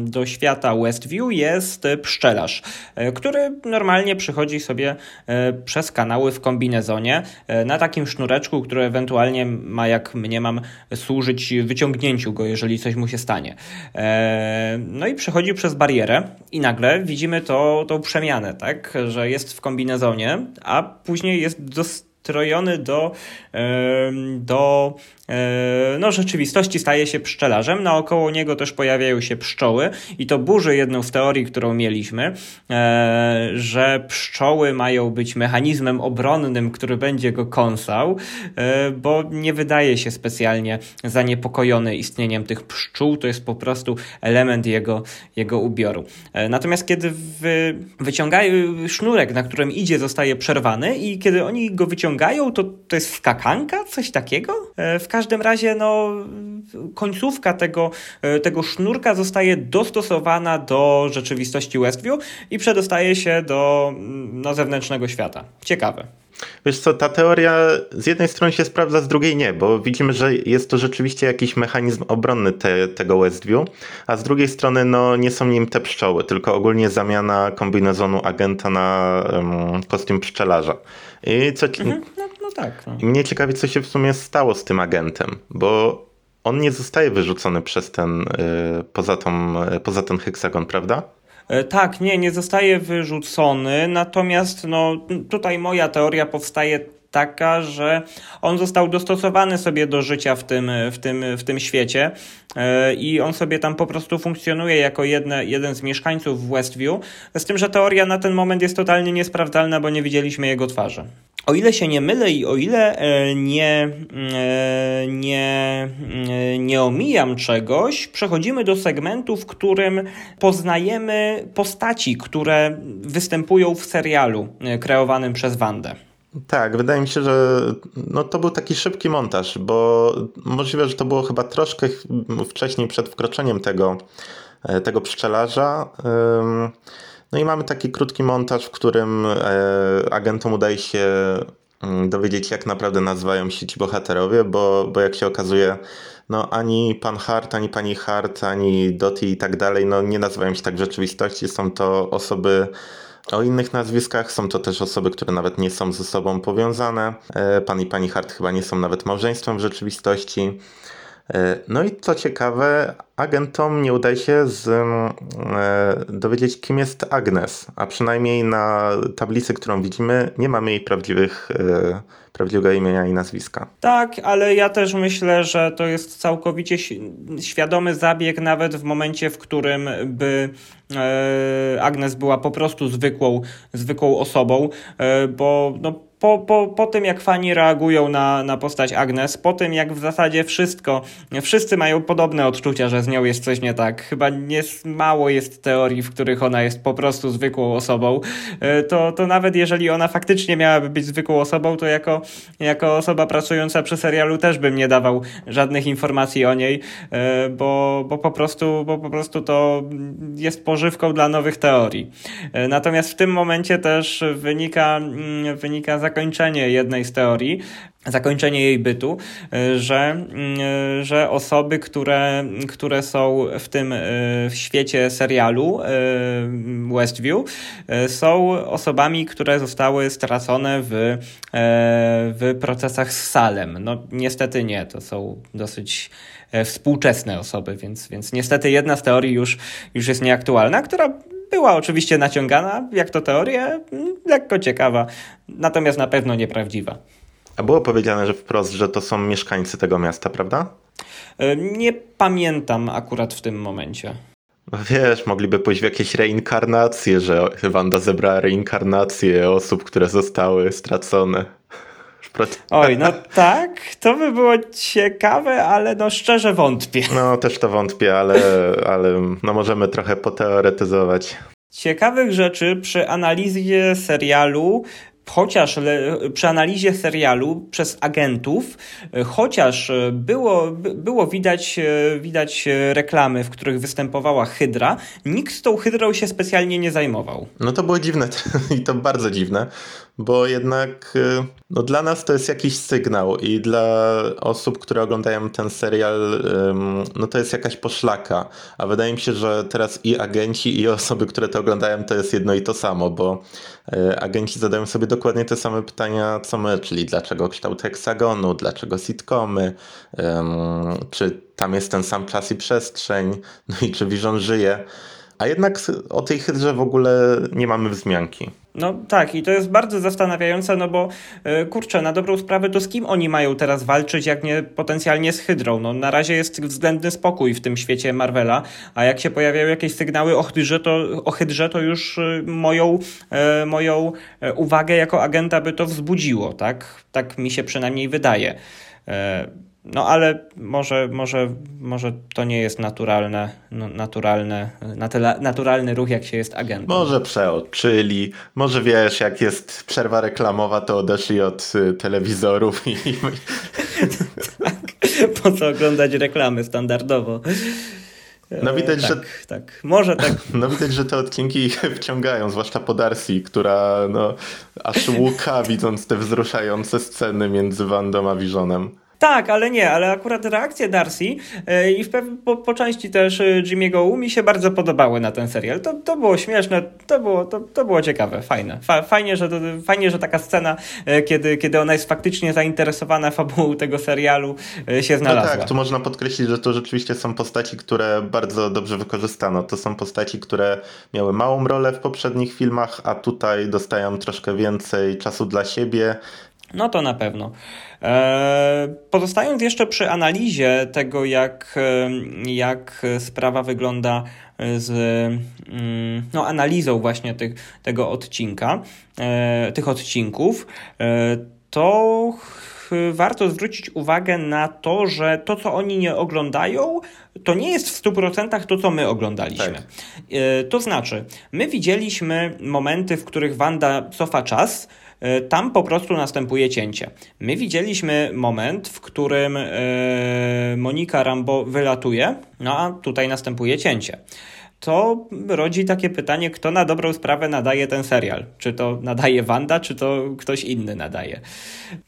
do świata Westview jest pszczelarz, e, który normalnie przychodzi sobie e, przez kanały w kombinezonie e, na takim sznureczku, który ewentualnie ma, jak mnie mam, służyć wyciągnięciu go, jeżeli coś mu się stanie. No i przechodzi przez barierę i nagle widzimy to, tą przemianę, tak, że jest w kombinezonie, a później jest dostrojony do, do no, rzeczywistości staje się pszczelarzem. Naokoło niego też pojawiają się pszczoły i to burzy jedną z teorii, którą mieliśmy, e, że pszczoły mają być mechanizmem obronnym, który będzie go kąsał, e, bo nie wydaje się specjalnie zaniepokojony istnieniem tych pszczół. To jest po prostu element jego, jego ubioru. Natomiast kiedy wy, wyciągają sznurek, na którym idzie, zostaje przerwany i kiedy oni go wyciągają, to to jest skakanka, coś takiego? W każdym razie no, końcówka tego, e, tego sznurka zostaje dostosowana do rzeczywistości Westview i przedostaje się do no, zewnętrznego świata. Ciekawe. Wiesz co, ta teoria z jednej strony się sprawdza, z drugiej nie, bo widzimy, że jest to rzeczywiście jakiś mechanizm obronny te, tego Westview, a z drugiej strony no, nie są nim te pszczoły, tylko ogólnie zamiana kombinezonu agenta na um, kostium pszczelarza. I co, mhm, no, no tak. No. I mnie ciekawi, co się w sumie stało z tym agentem, bo on nie zostaje wyrzucony przez ten, y, poza, tą, y, poza ten heksagon, prawda? E, tak, nie, nie zostaje wyrzucony, natomiast no, tutaj moja teoria powstaje taka, że on został dostosowany sobie do życia w tym, w tym, w tym świecie e, i on sobie tam po prostu funkcjonuje jako jedne, jeden z mieszkańców Westview, z tym, że teoria na ten moment jest totalnie niesprawdzalna, bo nie widzieliśmy jego twarzy. O ile się nie mylę i o ile e, nie, e, nie, nie omijam czegoś, przechodzimy do segmentu, w którym poznajemy postaci, które występują w serialu kreowanym przez Wandę. Tak, wydaje mi się, że no to był taki szybki montaż, bo możliwe, że to było chyba troszkę wcześniej przed wkroczeniem tego, tego pszczelarza. No i mamy taki krótki montaż, w którym e, agentom udaje się mm, dowiedzieć, jak naprawdę nazywają się ci bohaterowie, bo, bo jak się okazuje, no ani pan Hart, ani pani Hart, ani Dottie i tak dalej, no nie nazywają się tak w rzeczywistości. Są to osoby o innych nazwiskach, są to też osoby, które nawet nie są ze sobą powiązane. E, pan i pani Hart chyba nie są nawet małżeństwem w rzeczywistości. E, no i co ciekawe, agentom nie udaje się z, e, dowiedzieć, kim jest Agnes, a przynajmniej na tablicy, którą widzimy, nie mamy jej prawdziwych, e, prawdziwego imienia i nazwiska. Tak, ale ja też myślę, że to jest całkowicie świadomy zabieg, nawet w momencie, w którym by e, Agnes była po prostu zwykłą, zwykłą osobą, e, bo no, po, po, po tym, jak fani reagują na, na postać Agnes, po tym, jak w zasadzie wszystko, wszyscy mają podobne odczucia, że z nią jest coś nie tak. Chyba nie, mało jest teorii, w których ona jest po prostu zwykłą osobą. E, to, to nawet jeżeli ona faktycznie miałaby być zwykłą osobą, to jako, jako osoba pracująca przy serialu też bym nie dawał żadnych informacji o niej, e, bo, bo, po, prostu, bo po prostu to jest pożywką dla nowych teorii. E, natomiast w tym momencie też wynika, mm, wynika zakończenie jednej z teorii, zakończenie jej bytu, e, że, mm, e, że osoby, które, które są w tym e, w świecie serialu Westview, są osobami, które zostały stracone w, w procesach z Salem. No niestety nie, to są dosyć współczesne osoby, więc, więc niestety jedna z teorii już, już jest nieaktualna, która była oczywiście naciągana, jak to teoria, lekko ciekawa, natomiast na pewno nieprawdziwa. A było powiedziane, że wprost, że to są mieszkańcy tego miasta, prawda? E, nie pamiętam akurat w tym momencie. No wiesz, mogliby pójść w jakieś reinkarnacje, że Wanda zebrała reinkarnacje osób, które zostały stracone. Oj, no tak, to by było ciekawe, ale no szczerze wątpię. No też to wątpię, ale, ale no możemy trochę poteoretyzować. Ciekawych rzeczy przy analizie serialu chociaż le, przy analizie serialu przez agentów, chociaż było, było widać, widać reklamy, w których występowała Hydra, nikt z tą Hydrą się specjalnie nie zajmował. No to było dziwne i to bardzo dziwne, bo jednak no dla nas to jest jakiś sygnał i dla osób, które oglądają ten serial, no to jest jakaś poszlaka. A wydaje mi się, że teraz i agenci, i osoby, które to oglądają, to jest jedno i to samo, bo e, agenci zadają sobie dokładnie te same pytania co my, czyli dlaczego kształt heksagonu, dlaczego sitcomy, czy tam jest ten sam czas i przestrzeń, no i czy Vision żyje. A jednak o tej hydrze w ogóle nie mamy wzmianki. No tak, i to jest bardzo zastanawiające, no bo yy, kurczę, na dobrą sprawę to z kim oni mają teraz walczyć, jak nie potencjalnie z Hydrą? No na razie jest względny spokój w tym świecie Marvela, a jak się pojawiają jakieś sygnały o Hydrze, to, o Hydrze, to już yy, moją, yy, moją uwagę jako agenta by to wzbudziło, tak? Tak mi się przynajmniej wydaje. No ale może, może, może to nie jest naturalne, naturalne, naturalny ruch, jak się jest agentem. Może przeoczyli, może wiesz, jak jest przerwa reklamowa, to odeszli od y, telewizorów i... tak, po co oglądać reklamy standardowo? No widać, tak, że... Tak, może tak. No widać, że te odcinki wciągają, zwłaszcza po Darcy, która no, aż łuka widząc te wzruszające sceny między Wandą a Visionem. Tak, ale nie, ale akurat reakcje Darcy yy, i w po, po, części też yy, Jimmy'ego mi się bardzo podobały na ten serial. To, to było śmieszne, to było, to, to było ciekawe, fajne. Fa, fajnie, że to, fajnie, że taka scena, yy, kiedy, kiedy ona jest faktycznie zainteresowana fabułą tego serialu, się znalazła. No tak, tu można podkreślić, że to rzeczywiście są postaci, które bardzo dobrze wykorzystano. To są postaci, które miały małą rolę w poprzednich filmach, a tutaj dostają troszkę więcej czasu dla siebie. No to na pewno. E, pozostając jeszcze przy analizie tego, jak, e, jak sprawa wygląda z mm, no, analizą właśnie tych, tego odcinka, e, tych odcinków, to warto zwrócić uwagę na to, że to, co oni nie oglądają, to nie jest w 100% to, co my oglądaliśmy. Tak. To znaczy, my widzieliśmy momenty, w których Wanda cofa czas, tam po prostu następuje cięcie. My widzieliśmy moment, w którym e, Monika Rambo wylatuje, no a tutaj następuje cięcie to rodzi takie pytanie, kto na dobrą sprawę nadaje ten serial. Czy to nadaje Wanda, czy to ktoś inny nadaje.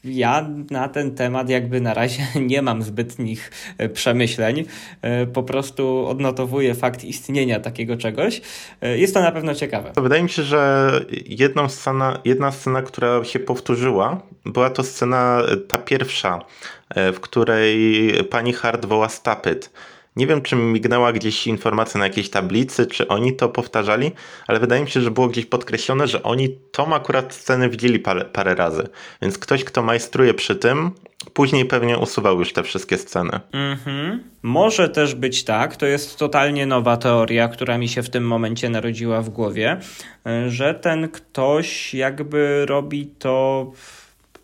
Ja na ten temat jakby na razie nie mam zbytnich e, przemyśleń. E, po prostu odnotowuję fakt istnienia takiego czegoś. E, jest to na pewno ciekawe. Wydaje mi się, że jedną scena, jedna scena, która się powtórzyła, była to scena ta pierwsza, w której pani Hart woła Stapyt. Nie wiem, czy mignęła gdzieś informacja na jakiejś tablicy, czy oni to powtarzali, ale wydaje mi się, że było gdzieś podkreślone, że oni tą akurat scenę widzieli parę, parę razy. Więc ktoś, kto majstruje przy tym, później pewnie usuwał już te wszystkie sceny. Mhm. Może też być tak, to jest totalnie nowa teoria, która mi się w tym momencie narodziła w głowie, że ten ktoś jakby robi to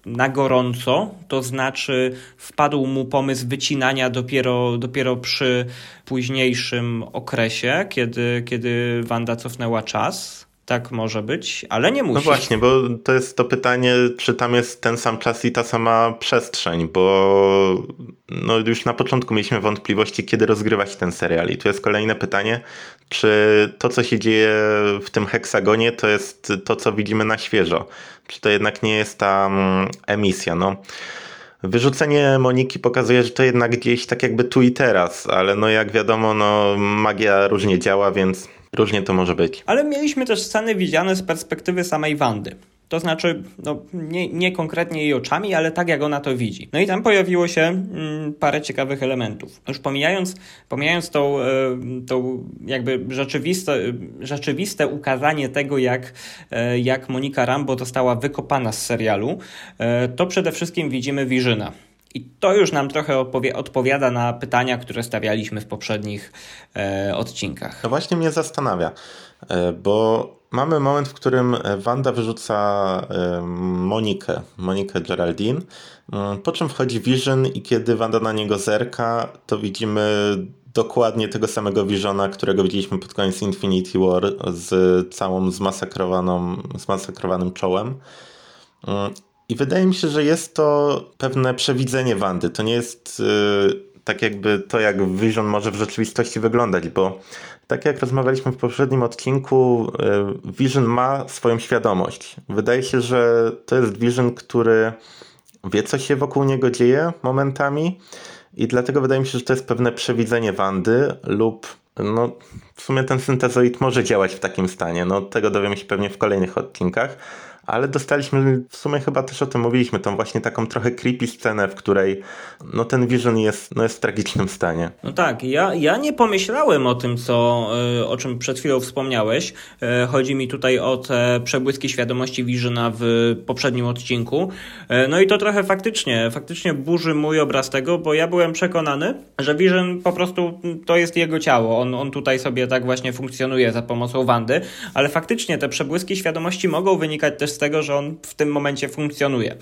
na gorąco, to znaczy wpadł mu pomysł wycinania dopiero, dopiero przy późniejszym okresie, kiedy, kiedy Wanda cofnęła czas. Tak może być, ale nie musi. No właśnie, bo to jest to pytanie, czy tam jest ten sam czas i ta sama przestrzeń, bo no już na początku mieliśmy wątpliwości, kiedy rozgrywać ten serial. I tu jest kolejne pytanie, czy to, co się dzieje w tym heksagonie, to jest to, co widzimy na świeżo. Czy to jednak nie jest ta mm, emisja? No. Wyrzucenie Moniki pokazuje, że to jednak gdzieś tak jakby tu i teraz, ale no jak wiadomo, no magia różnie działa, więc różnie to może być. Ale mieliśmy też sceny widziane z perspektywy samej Wandy. To znaczy, no, nie, nie konkretnie jej oczami, ale tak jak ona to widzi. No i tam pojawiło się mm, parę ciekawych elementów. Już pomijając, pomijając tą, y, tą jakby rzeczywiste, rzeczywiste ukazanie tego, jak, y, jak Monika Rambo została wykopana z serialu, y, to przede wszystkim widzimy Wirzyna. I to już nam trochę odpowiada na pytania, które stawialiśmy w poprzednich e, odcinkach. To właśnie mnie zastanawia, e, bo mamy moment, w którym Wanda wyrzuca e, Monikę, Monikę Geraldine, mm, po czym wchodzi Vision i kiedy Wanda na niego zerka, to widzimy dokładnie tego samego Visiona, którego widzieliśmy pod koniec Infinity War z całą zmasakrowaną, zmasakrowanym czołem. Mm, I wydaje mi się, że jest to pewne przewidzenie Wandy. To nie jest yy, tak jakby to, jak Vision może w rzeczywistości wyglądać, bo tak jak rozmawialiśmy w poprzednim odcinku, yy, Vision ma swoją świadomość. Wydaje się, że to jest Vision, który wie, co się wokół niego dzieje momentami i dlatego wydaje mi się, że to jest pewne przewidzenie Wandy lub no, w sumie ten syntezoid może działać w takim stanie. No, tego dowiemy się pewnie w kolejnych odcinkach ale dostaliśmy, w sumie chyba też o tym mówiliśmy, tą właśnie taką trochę creepy scenę, w której no ten Vision jest, no jest w tragicznym stanie. No tak, ja, ja nie pomyślałem o tym, co, e, o czym przed chwilą wspomniałeś. E, chodzi mi tutaj o te przebłyski świadomości Visiona w poprzednim odcinku. E, no i to trochę faktycznie, faktycznie burzy mój obraz tego, bo ja byłem przekonany, że Vision po prostu to jest jego ciało. On, on tutaj sobie tak właśnie funkcjonuje za pomocą Wandy, ale faktycznie te przebłyski świadomości mogą wynikać też z tego, że on w tym momencie funkcjonuje.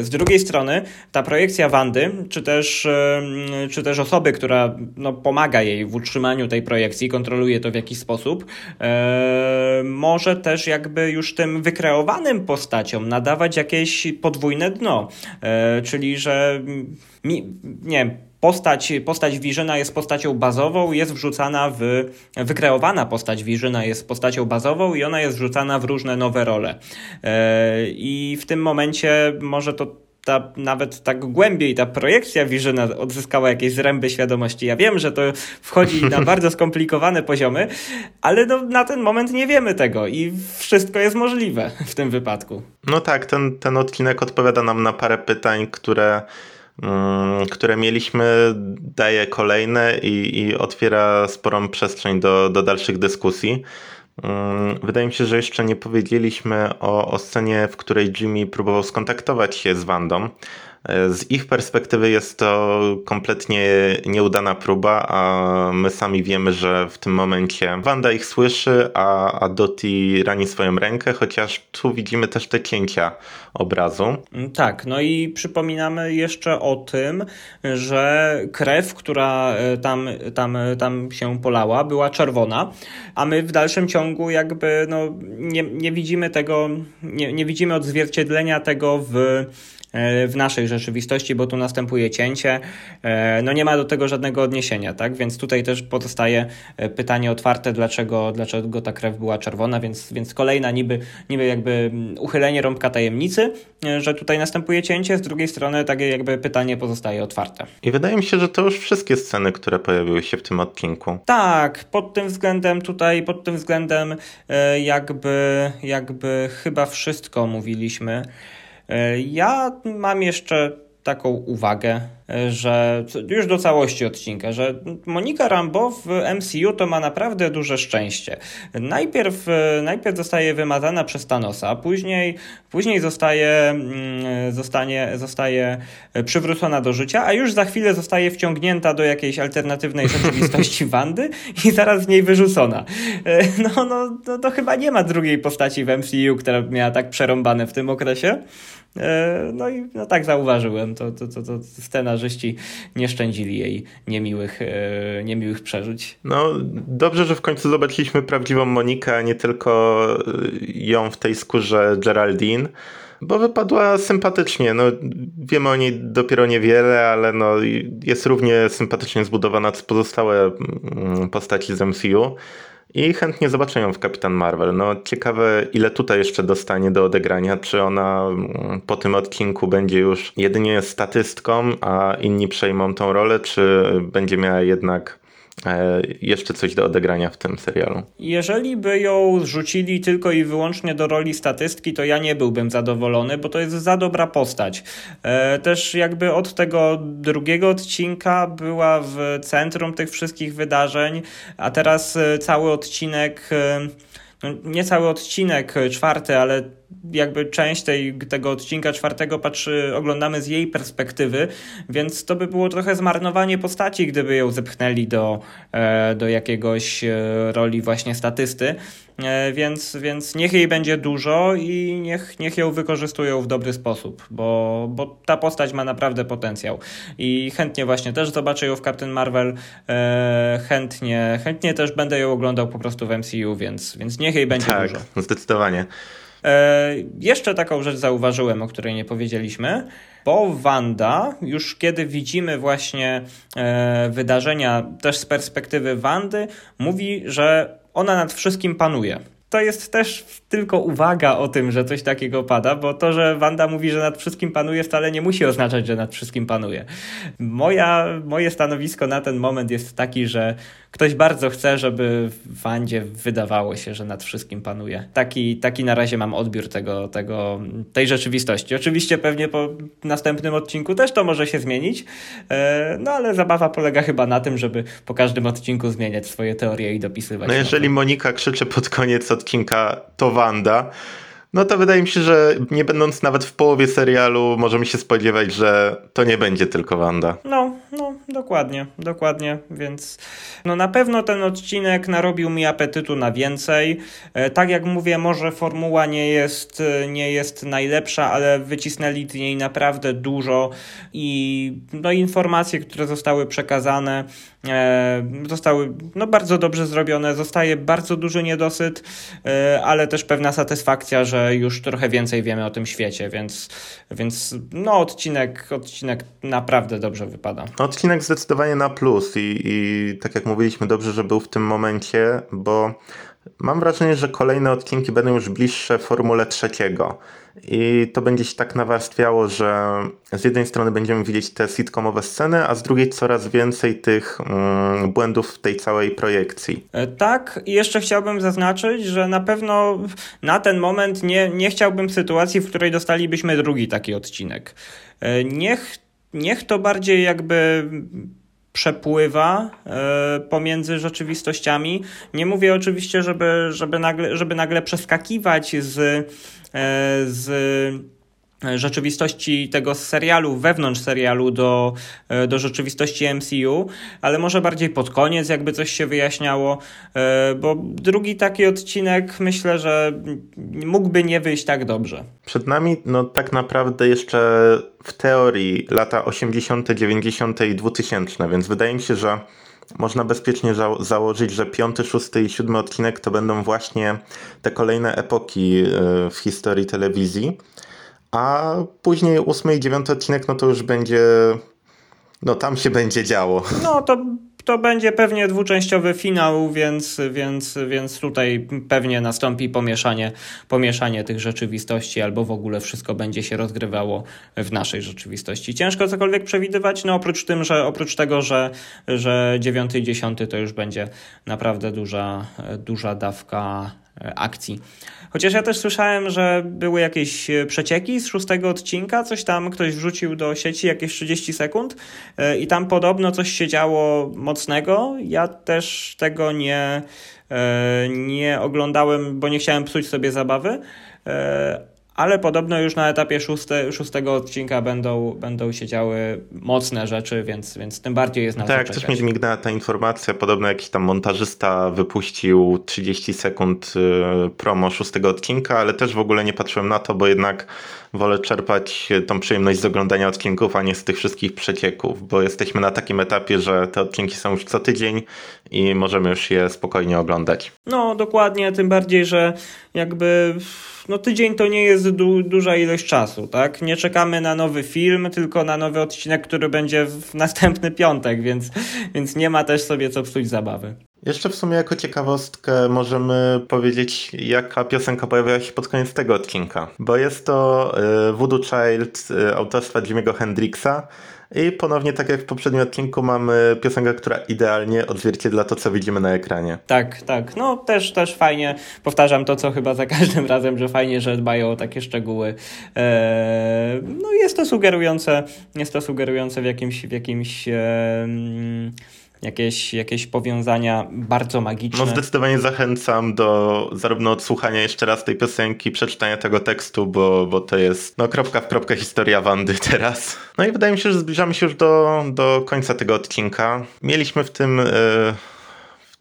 Z drugiej strony ta projekcja Wandy, czy też, czy też osoby, która no, pomaga jej w utrzymaniu tej projekcji, kontroluje to w jakiś sposób, e, może też jakby już tym wykreowanym postaciom nadawać jakieś podwójne dno. E, czyli, że mi, nie postać, postać Visiona jest postacią bazową, jest wrzucana w, wykreowana postać Visiona jest postacią bazową i ona jest wrzucana w różne nowe role. E, I w tym momencie może to ta, nawet tak głębiej ta projekcja Visiona odzyskała jakieś zręby świadomości. Ja wiem, że to wchodzi na bardzo skomplikowane poziomy, ale no, na ten moment nie wiemy tego i wszystko jest możliwe w tym wypadku. No tak, ten, ten odcinek odpowiada nam na parę pytań, które które mieliśmy, daje kolejne i, i otwiera sporą przestrzeń do, do dalszych dyskusji. Mm, wydaje mi się, że jeszcze nie powiedzieliśmy o, o scenie, w której Jimmy próbował skontaktować się z Wandą. Z ich perspektywy jest to kompletnie nieudana próba, a my sami wiemy, że w tym momencie Wanda ich słyszy, a, a Dottie rani swoją rękę, chociaż tu widzimy też te cięcia obrazu. Tak, no i przypominamy jeszcze o tym, że krew, która e, tam, tam, tam się polała, była czerwona, a my w dalszym ciągu jakby no, nie, nie widzimy tego, nie, nie widzimy odzwierciedlenia tego w E, w naszej rzeczywistości, bo tu następuje cięcie. E, no nie ma do tego żadnego odniesienia, tak? Więc tutaj też pozostaje e, pytanie otwarte, dlaczego, dlaczego ta krew była czerwona, więc, więc kolejna niby, niby jakby mm, uchylenie rąbka tajemnicy, że tutaj następuje cięcie, z drugiej strony takie jakby pytanie pozostaje otwarte. I wydaje mi się, że to już wszystkie sceny, które pojawiły się w tym odcinku. Tak, pod tym względem tutaj, pod tym względem jakby, jakby chyba wszystko mówiliśmy. E, ja mam jeszcze taką uwagę, że już do całości odcinka, że Monika Rambo w MCU to ma naprawdę duże szczęście. Najpierw, najpierw zostaje wymazana przez Thanosa, później, później zostaje, mm, zostanie, zostaje przywrócona do życia, a już za chwilę zostaje wciągnięta do jakiejś alternatywnej rzeczywistości Wandy i zaraz z niej wyrzucona. E, no, no, no to chyba nie ma drugiej postaci w MCU, która miała tak przerąbane w tym okresie. E, no i no tak zauważyłem, to, to, to, to scenarzyści nie szczędzili jej niemiłych, e, niemiłych przeżyć. No dobrze, że w końcu zobaczyliśmy prawdziwą Monikę, a nie tylko e, ją w tej skórze Geraldine bo wypadła sympatycznie. No, wiemy o niej dopiero niewiele, ale no, jest równie sympatycznie zbudowana co pozostałe mm, postaci z MCU. I chętnie zobaczę ją w Kapitan Marvel. No ciekawe, ile tutaj jeszcze dostanie do odegrania. Czy ona mm, po tym odcinku będzie już jedynie statystką, a inni przejmą tą rolę, czy będzie miała jednak jeszcze coś do odegrania w tym serialu. Jeżeli by ją zrzucili tylko i wyłącznie do roli statystki, to ja nie byłbym zadowolony, bo to jest za dobra postać. E, też jakby od tego drugiego odcinka była w centrum tych wszystkich wydarzeń, a teraz e, cały odcinek no, nie cały odcinek czwarty, ale jakby część tej, tego odcinka czwartego patrzy, oglądamy z jej perspektywy, więc to by było trochę zmarnowanie postaci, gdyby ją zepchnęli do, e, do jakiegoś e, roli właśnie statysty. E, więc, więc niech jej będzie dużo i niech, niech ją wykorzystują w dobry sposób, bo, bo ta postać ma naprawdę potencjał. I chętnie właśnie też zobaczę ją w Captain Marvel, chętnie, chętnie też będę ją oglądał po prostu w MCU, więc, więc niech jej będzie tak, dużo. zdecydowanie. E, jeszcze taką rzecz zauważyłem, o której nie powiedzieliśmy, bo Wanda, już kiedy widzimy właśnie e, wydarzenia też z perspektywy Wandy, mówi, że ona nad wszystkim panuje. To jest też tylko uwaga o tym, że coś takiego pada, bo to, że Wanda mówi, że nad wszystkim panuje, wcale nie musi oznaczać, że nad wszystkim panuje. Moja, moje stanowisko na ten moment jest taki, że ktoś bardzo chce, żeby w Wandzie wydawało się, że nad wszystkim panuje. Taki, taki na razie mam odbiór tego, tego, tej rzeczywistości. Oczywiście pewnie po następnym odcinku też to może się zmienić, e, no ale zabawa polega chyba na tym, żeby po każdym odcinku zmieniać swoje teorie i dopisywać. No jeżeli Monika krzyczy pod koniec odcinka to Wanda, no to wydaje mi się, że nie będąc nawet w połowie serialu, możemy się spodziewać, że to nie będzie tylko Wanda. No, no, dokładnie, dokładnie, więc no na pewno ten odcinek narobił mi apetytu na więcej. E, tak jak mówię, może formuła nie jest, nie jest najlepsza, ale wycisnęli z niej naprawdę dużo i no informacje, które zostały przekazane, e, zostały no, bardzo dobrze zrobione, zostaje bardzo duży niedosyt, e, ale też pewna satysfakcja, że już trochę więcej wiemy o tym świecie, więc, więc no odcinek, odcinek naprawdę dobrze wypada. Odcinek zdecydowanie na plus i, i tak jak mówiliśmy, dobrze, że był w tym momencie, bo mam wrażenie, że kolejne odcinki będą już bliższe formule trzeciego. I to będzie się tak nawarstwiało, że z jednej strony będziemy widzieć te sitcomowe sceny, a z drugiej coraz więcej tych mm, błędów w tej całej projekcji. E, tak, i jeszcze chciałbym zaznaczyć, że na pewno na ten moment nie, nie chciałbym sytuacji, w której dostalibyśmy drugi taki odcinek. E, niech, niech to bardziej jakby przepływa e, pomiędzy rzeczywistościami. Nie mówię oczywiście, żeby, żeby, nagle, żeby nagle przeskakiwać z E, z rzeczywistości tego serialu, wewnątrz serialu do, e, do rzeczywistości MCU, ale może bardziej pod koniec, jakby coś się wyjaśniało, bo drugi taki odcinek myślę, że mógłby nie wyjść tak dobrze. Przed nami, no tak naprawdę jeszcze w teorii lata 80., 90. i 2000, więc wydaje mi się, że można bezpiecznie za założyć, że piąty, szósty i siódmy odcinek to będą właśnie te kolejne epoki e, w historii telewizji. A później ósmy i dziewiąty odcinek, no to już będzie. No tam się będzie działo. No to to będzie pewnie dwuczęściowy finał, więc, więc, więc tutaj pewnie nastąpi pomieszanie, pomieszanie tych rzeczywistości, albo w ogóle wszystko będzie się rozgrywało w naszej rzeczywistości. Ciężko cokolwiek przewidywać, no oprócz tym, że oprócz tego, że, że 9 i 10 to już będzie naprawdę duża, duża dawka akcji. Chociaż ja też słyszałem, że były jakieś e, przecieki z szóstego odcinka, coś tam ktoś wrzucił do sieci jakieś 30 sekund e, i tam podobno coś się działo mocnego. Ja też tego nie, e, nie oglądałem, bo nie chciałem psuć sobie zabawy ale podobno już na etapie szóste, szóstego odcinka będą, będą się działy mocne rzeczy, więc, więc tym bardziej jest na Tak, to też mi mignęła ta informacja, podobno jakiś tam montażysta wypuścił 30 sekund y, promo szóstego odcinka, ale też w ogóle nie patrzyłem na to, bo jednak wolę czerpać tą przyjemność z oglądania odcinków, a nie z tych wszystkich przecieków, bo jesteśmy na takim etapie, że te odcinki są już co tydzień i możemy już je spokojnie oglądać. No, dokładnie, tym bardziej, że jakby no tydzień to nie jest du duża ilość czasu, tak? Nie czekamy na nowy film, tylko na nowy odcinek, który będzie w następny piątek, więc, więc nie ma też sobie co psuć zabawy. Jeszcze w sumie jako ciekawostkę możemy powiedzieć, jaka piosenka pojawiła się pod koniec tego odcinka. Bo jest to y, Voodoo Child y, autorstwa Jimmy'ego Hendrixa. I ponownie, tak jak w poprzednim odcinku, mamy piosenkę, która idealnie odzwierciedla to, co widzimy na ekranie. Tak, tak. No też, też fajnie. Powtarzam to, co chyba za każdym razem, że fajnie, że dbają o takie szczegóły. Eee, no jest to sugerujące, jest to sugerujące w jakimś, w jakimś eee, jakieś, jakieś powiązania bardzo magiczne. No zdecydowanie zachęcam do zarówno odsłuchania jeszcze raz tej piosenki, przeczytania tego tekstu, bo, bo to jest no kropka w kropkę historia Wandy teraz. No i wydaje mi się, że zbliżamy się już do, do końca tego odcinka. Mieliśmy w tym... Yy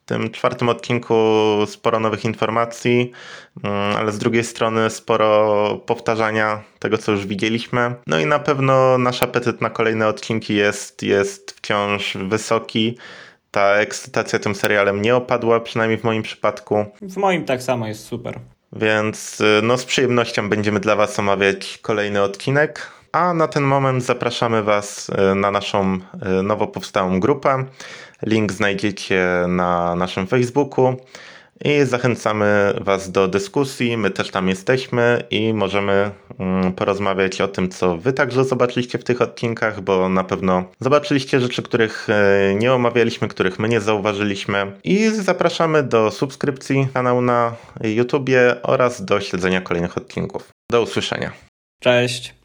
tym czwartym odcinku sporo nowych informacji, mm, ale z drugiej strony sporo powtarzania tego, co już widzieliśmy. No i na pewno nasz apetyt na kolejne odcinki jest, jest wciąż wysoki. Ta ekscytacja tym serialem nie opadła, przynajmniej w moim przypadku. W moim tak samo jest super. Więc y, no, z przyjemnością będziemy dla Was omawiać kolejny odcinek. A na ten moment zapraszamy Was y, na naszą y, nowo powstałą grupę. Link znajdziecie na naszym Facebooku. I zachęcamy Was do dyskusji. My też tam jesteśmy i możemy mm, porozmawiać o tym, co Wy także zobaczyliście w tych odcinkach, bo na pewno zobaczyliście rzeczy, których e, nie omawialiśmy, których my nie zauważyliśmy. I zapraszamy do subskrypcji kanału na YouTubie oraz do śledzenia kolejnych odcinków. Do usłyszenia. Cześć.